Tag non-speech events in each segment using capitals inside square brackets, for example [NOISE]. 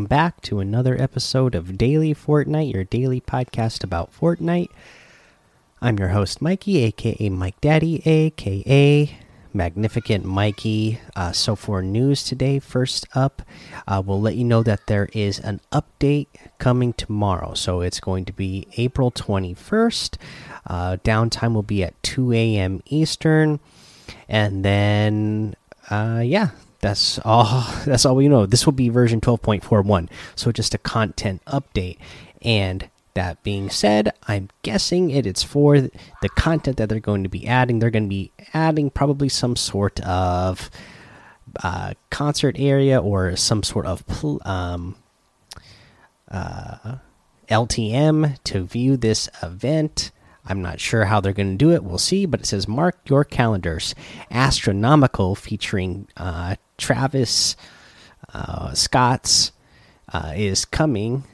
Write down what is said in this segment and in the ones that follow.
welcome back to another episode of Daily Fortnite, your daily podcast about Fortnite. I'm your host, Mikey, aka Mike Daddy, aka Magnificent Mikey. Uh, so, for news today, first up, uh, we'll let you know that there is an update coming tomorrow. So, it's going to be April 21st. Uh, downtime will be at 2 a.m. Eastern. And then, uh, yeah, that's all [LAUGHS] that's all we know. This will be version 12.41 so just a content update. And that being said i'm guessing it it's for the content that they're going to be adding. They're going to be adding probably some sort of uh, concert area or some sort of um, uh, ltm to view this event I'm not sure how they're going to do it. We'll see. But it says, mark your calendars. Astronomical featuring uh, Travis uh, Scott's uh, is coming,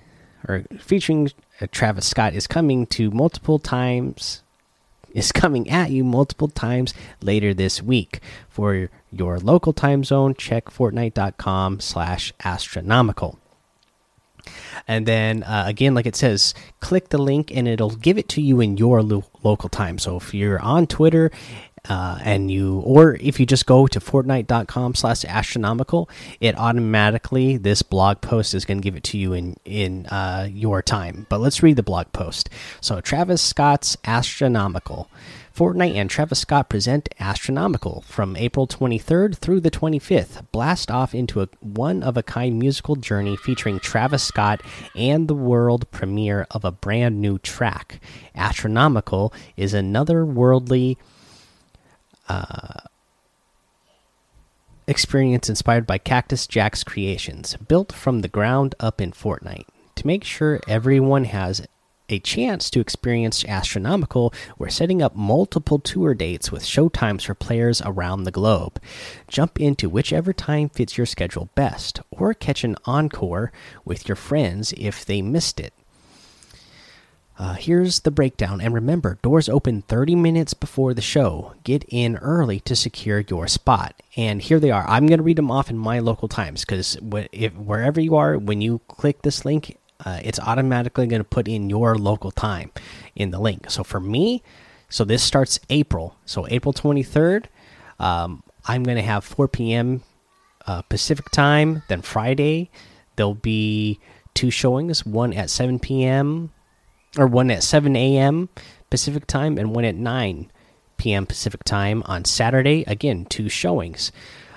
or featuring uh, Travis Scott is coming to multiple times. Is coming at you multiple times later this week. For your local time zone, check Fortnite.com/slash astronomical. And then uh, again, like it says, click the link and it'll give it to you in your lo local time. So if you're on Twitter uh, and you, or if you just go to fortnite.com slash astronomical, it automatically, this blog post is going to give it to you in, in uh, your time. But let's read the blog post. So Travis Scott's astronomical. Fortnite and Travis Scott present Astronomical from April 23rd through the 25th. Blast off into a one of a kind musical journey featuring Travis Scott and the world premiere of a brand new track. Astronomical is another worldly uh, experience inspired by Cactus Jack's creations, built from the ground up in Fortnite. To make sure everyone has a chance to experience Astronomical, we're setting up multiple tour dates with showtimes for players around the globe. Jump into whichever time fits your schedule best, or catch an encore with your friends if they missed it. Uh, here's the breakdown, and remember doors open 30 minutes before the show. Get in early to secure your spot. And here they are. I'm going to read them off in my local times because wherever you are, when you click this link, uh, it's automatically going to put in your local time in the link. So for me, so this starts April. So April 23rd, um, I'm going to have 4 p.m. Uh, Pacific time. Then Friday, there'll be two showings one at 7 p.m. or one at 7 a.m. Pacific time and one at 9 p.m. Pacific time. On Saturday, again, two showings.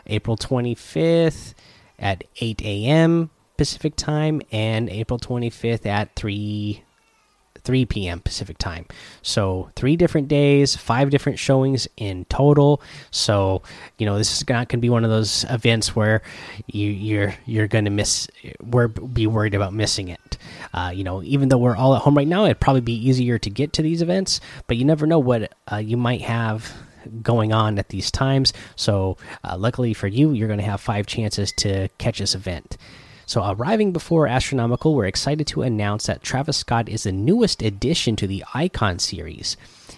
April 25th at 8 a.m. Pacific time and April 25th at 3 3 p.m. Pacific time. So, three different days, five different showings in total. So, you know, this is not going to be one of those events where you, you're you're going to miss we're be worried about missing it. Uh, you know, even though we're all at home right now, it'd probably be easier to get to these events, but you never know what uh, you might have going on at these times. So, uh, luckily for you, you're going to have five chances to catch this event. So, arriving before Astronomical, we're excited to announce that Travis Scott is the newest addition to the Icon series.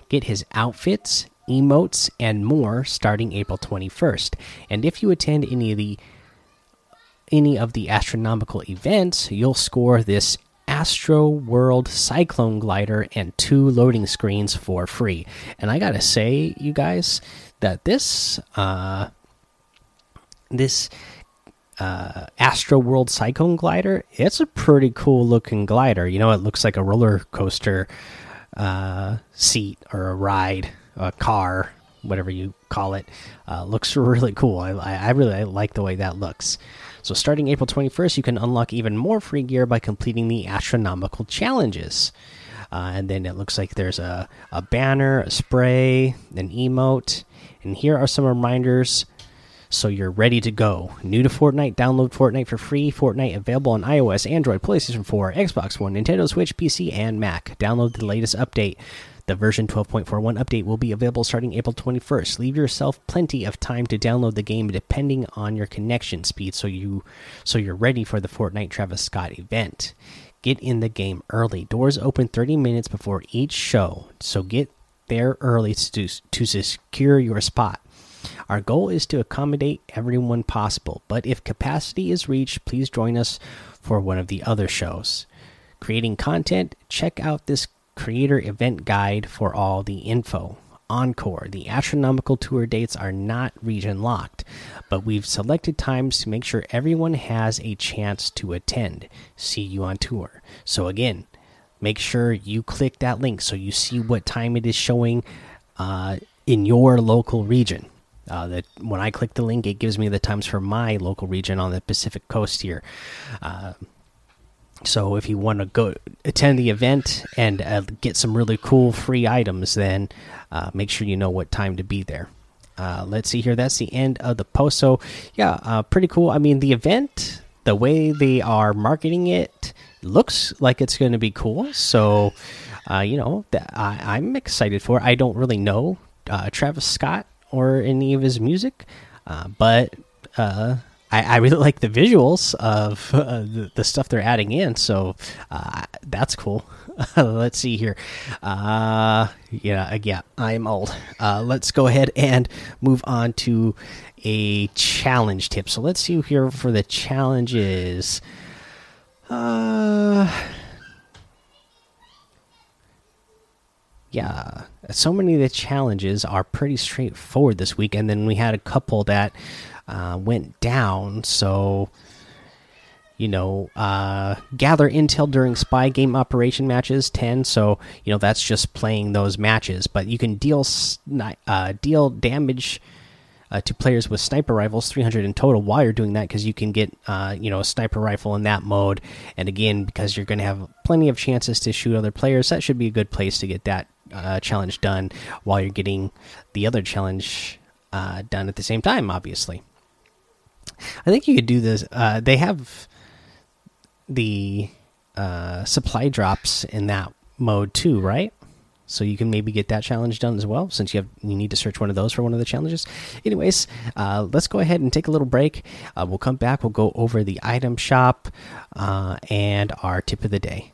Get his outfits, emotes, and more starting April 21st. And if you attend any of the any of the astronomical events, you'll score this Astro World Cyclone Glider and two loading screens for free. And I gotta say, you guys, that this uh, this uh, Astro World Cyclone glider. It's a pretty cool looking glider. You know, it looks like a roller coaster uh, seat or a ride, a car, whatever you call it. Uh, looks [LAUGHS] really cool. I, I really like the way that looks. So, starting April 21st, you can unlock even more free gear by completing the astronomical challenges. Uh, and then it looks like there's a, a banner, a spray, an emote. And here are some reminders so you're ready to go. New to Fortnite, download Fortnite for free. Fortnite available on iOS, Android, PlayStation 4, Xbox One, Nintendo Switch, PC, and Mac. Download the latest update. The version 12.41 update will be available starting April 21st. Leave yourself plenty of time to download the game depending on your connection speed so you so you're ready for the Fortnite Travis Scott event. Get in the game early. Doors open 30 minutes before each show, so get there early to to secure your spot. Our goal is to accommodate everyone possible, but if capacity is reached, please join us for one of the other shows. Creating content, check out this creator event guide for all the info. Encore. The astronomical tour dates are not region locked, but we've selected times to make sure everyone has a chance to attend. See you on tour. So, again, make sure you click that link so you see what time it is showing uh, in your local region. Uh, that when I click the link, it gives me the times for my local region on the Pacific Coast here. Uh, so if you want to go attend the event and uh, get some really cool free items, then uh, make sure you know what time to be there. Uh, let's see here. That's the end of the post. So yeah, uh, pretty cool. I mean, the event, the way they are marketing it, looks like it's going to be cool. So you know, I, am excited for. It. I don't really know uh, Travis Scott or any of his music, but I, I really [LAUGHS] like the visuals of [LAUGHS] uh, the, the, stuff they're adding in, so uh, that's cool. [LAUGHS] let's see here. Uh, yeah, yeah, I'm old. Uh, let's go ahead and move on to a challenge tip. So let's see here for the challenges. Uh, yeah, so many of the challenges are pretty straightforward this week, and then we had a couple that uh, went down. So, you know, uh, gather intel during spy game operation matches 10. So, you know, that's just playing those matches. But you can deal uh, deal damage. Uh, to players with sniper rifles, 300 in total. While you're doing that, because you can get, uh, you know, a sniper rifle in that mode, and again, because you're going to have plenty of chances to shoot other players, that should be a good place to get that uh, challenge done while you're getting the other challenge uh, done at the same time. Obviously, I think you could do this. Uh, they have the uh, supply drops in that mode too, right? So you can maybe get that challenge done as well, since you have you need to search one of those for one of the challenges. Anyways, uh, let's go ahead and take a little break. Uh, we'll come back. We'll go over the item shop and our tip of the day.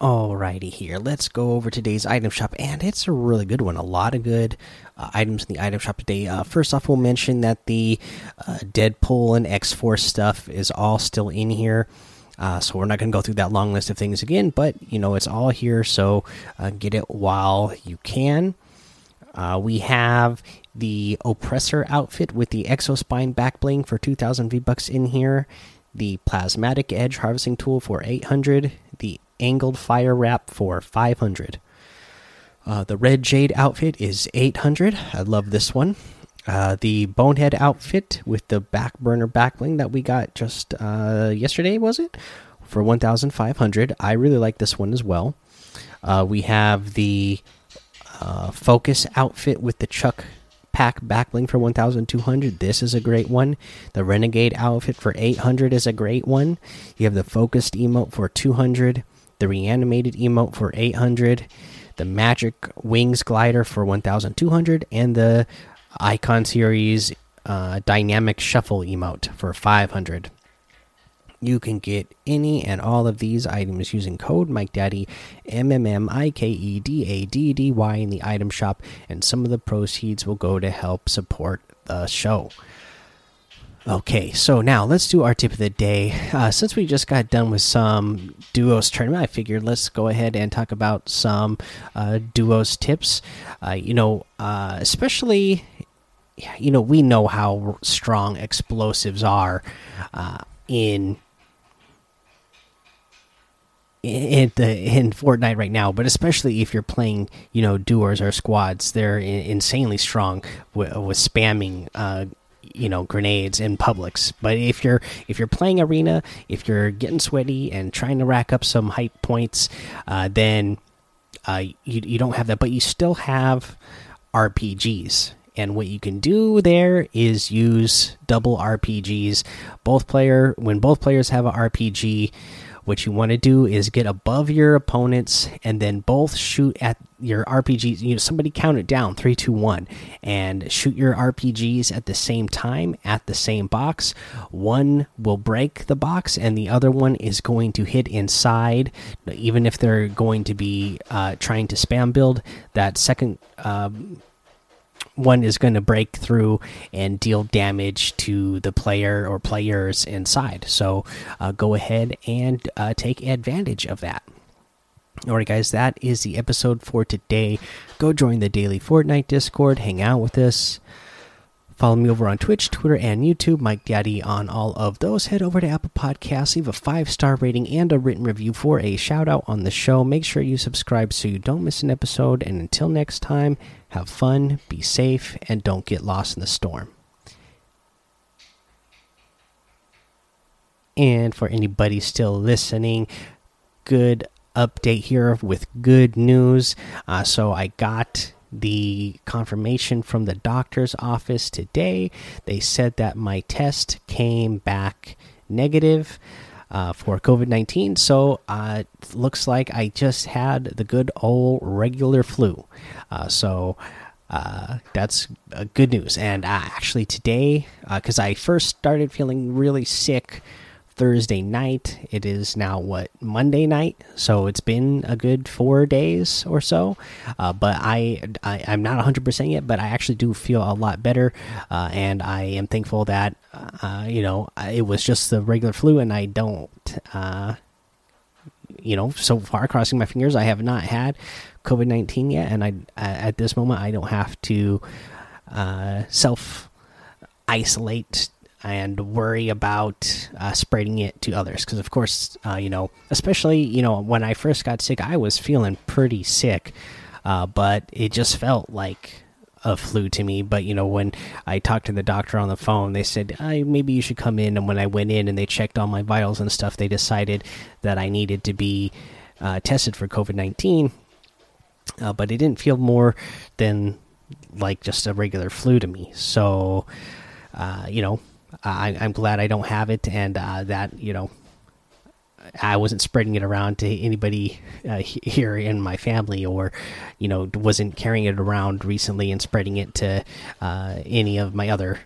Alrighty, here. Let's go over today's item shop, and it's a really good one. A lot of good uh, items in the item shop today. Uh, first off, we'll mention that the uh, Deadpool and X Force stuff is all still in here. Uh, so we're not going to go through that long list of things again, but you know it's all here. So uh, get it while you can. Uh, we have the Oppressor outfit with the Exospine back bling for 2,000 V bucks in here. The Plasmatic Edge harvesting tool for 800. The angled fire wrap for 500. Uh, the red jade outfit is 800. I love this one. Uh, the bonehead outfit with the back burner backbling that we got just uh, yesterday, was it? For 1,500. I really like this one as well. Uh, we have the uh, focus outfit with the chuck pack backbling for 1200 this is a great one the renegade outfit for 800 is a great one you have the focused emote for 200 the reanimated emote for 800, the magic wings glider for 1200, and the icon series uh, dynamic shuffle emote for 500. You can get any and all of these items using code Mike Daddy M M M I K E D A D D Y in the item shop, and some of the proceeds will go to help support the show. Okay, so now let's do our tip of the day. Uh, since we just got done with some duos tournament, I figured let's go ahead and talk about some uh, duos tips. Uh, you know, uh, especially, you know, we know how strong explosives are uh, in in the in Fortnite right now, but especially if you're playing, you know, duos or squads, they're insanely strong with, with spamming uh, you know grenades in publics. But if you're if you're playing arena, if you're getting sweaty and trying to rack up some hype points, uh, then uh, you you don't have that, but you still have RPGs. And what you can do there is use double RPGs. Both player when both players have a RPG, what you want to do is get above your opponents and then both shoot at your RPGs. You know, somebody count it down three, two, one, and shoot your RPGs at the same time at the same box. One will break the box, and the other one is going to hit inside. Even if they're going to be uh, trying to spam build, that second. Um, one is going to break through and deal damage to the player or players inside. So uh, go ahead and uh, take advantage of that. Alright, guys, that is the episode for today. Go join the daily Fortnite Discord, hang out with us. Follow me over on Twitch, Twitter, and YouTube. Mike Daddy on all of those. Head over to Apple Podcasts, leave a five star rating and a written review for a shout out on the show. Make sure you subscribe so you don't miss an episode. And until next time, have fun, be safe, and don't get lost in the storm. And for anybody still listening, good update here with good news. Uh, so I got the confirmation from the doctor's office today. They said that my test came back negative uh, for COVID 19. So uh, it looks like I just had the good old regular flu. Uh, so uh, that's uh, good news. And uh, actually, today, because I first started feeling really sick Thursday night. It is now what Monday night, so it's been a good four days or so. Uh, but I, I am not 100 percent yet, but I actually do feel a lot better, uh, and I am thankful that uh, you know it was just the regular flu, and I don't. Uh, you know, so far, crossing my fingers, I have not had COVID 19 yet, and I at this moment I don't have to uh, self isolate and worry about uh, spreading it to others. Because of course uh, you know especially you know when i first got sick i was feeling pretty sick uh, but it just felt like a flu to me. But you know when i talked to the doctor on the phone they said maybe you should come in. And when i went in and they checked all my vitals and stuff they decided that i needed to be uh, tested for covid-19 uh, but it didn't feel more than like just a regular flu to me. So uh, you know I, am glad I don't have it, and uh, that you know I wasn't spreading it around to anybody uh, here in my family, or you know wasn't carrying it around recently and spreading it to uh, any of my other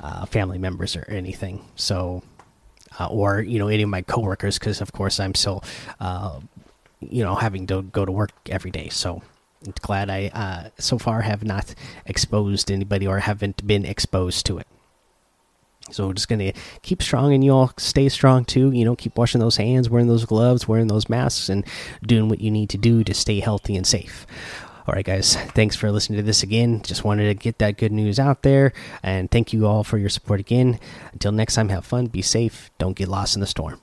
uh, family members or anything. So, uh, or you know any of my coworkers, because of course I'm still uh, you know having to go to work every day. So glad I so far have not exposed anybody or haven't been exposed to it. So we're just gonna keep strong, and you all stay strong too. You know, keep washing those hands, wearing those gloves, wearing those masks, and doing what you need to do to stay healthy and safe. All right, guys, thanks for listening to this again. Just wanted to get that good news out there, and thank you all for your support again. Until next time, have fun, be safe, don't get lost in the storm.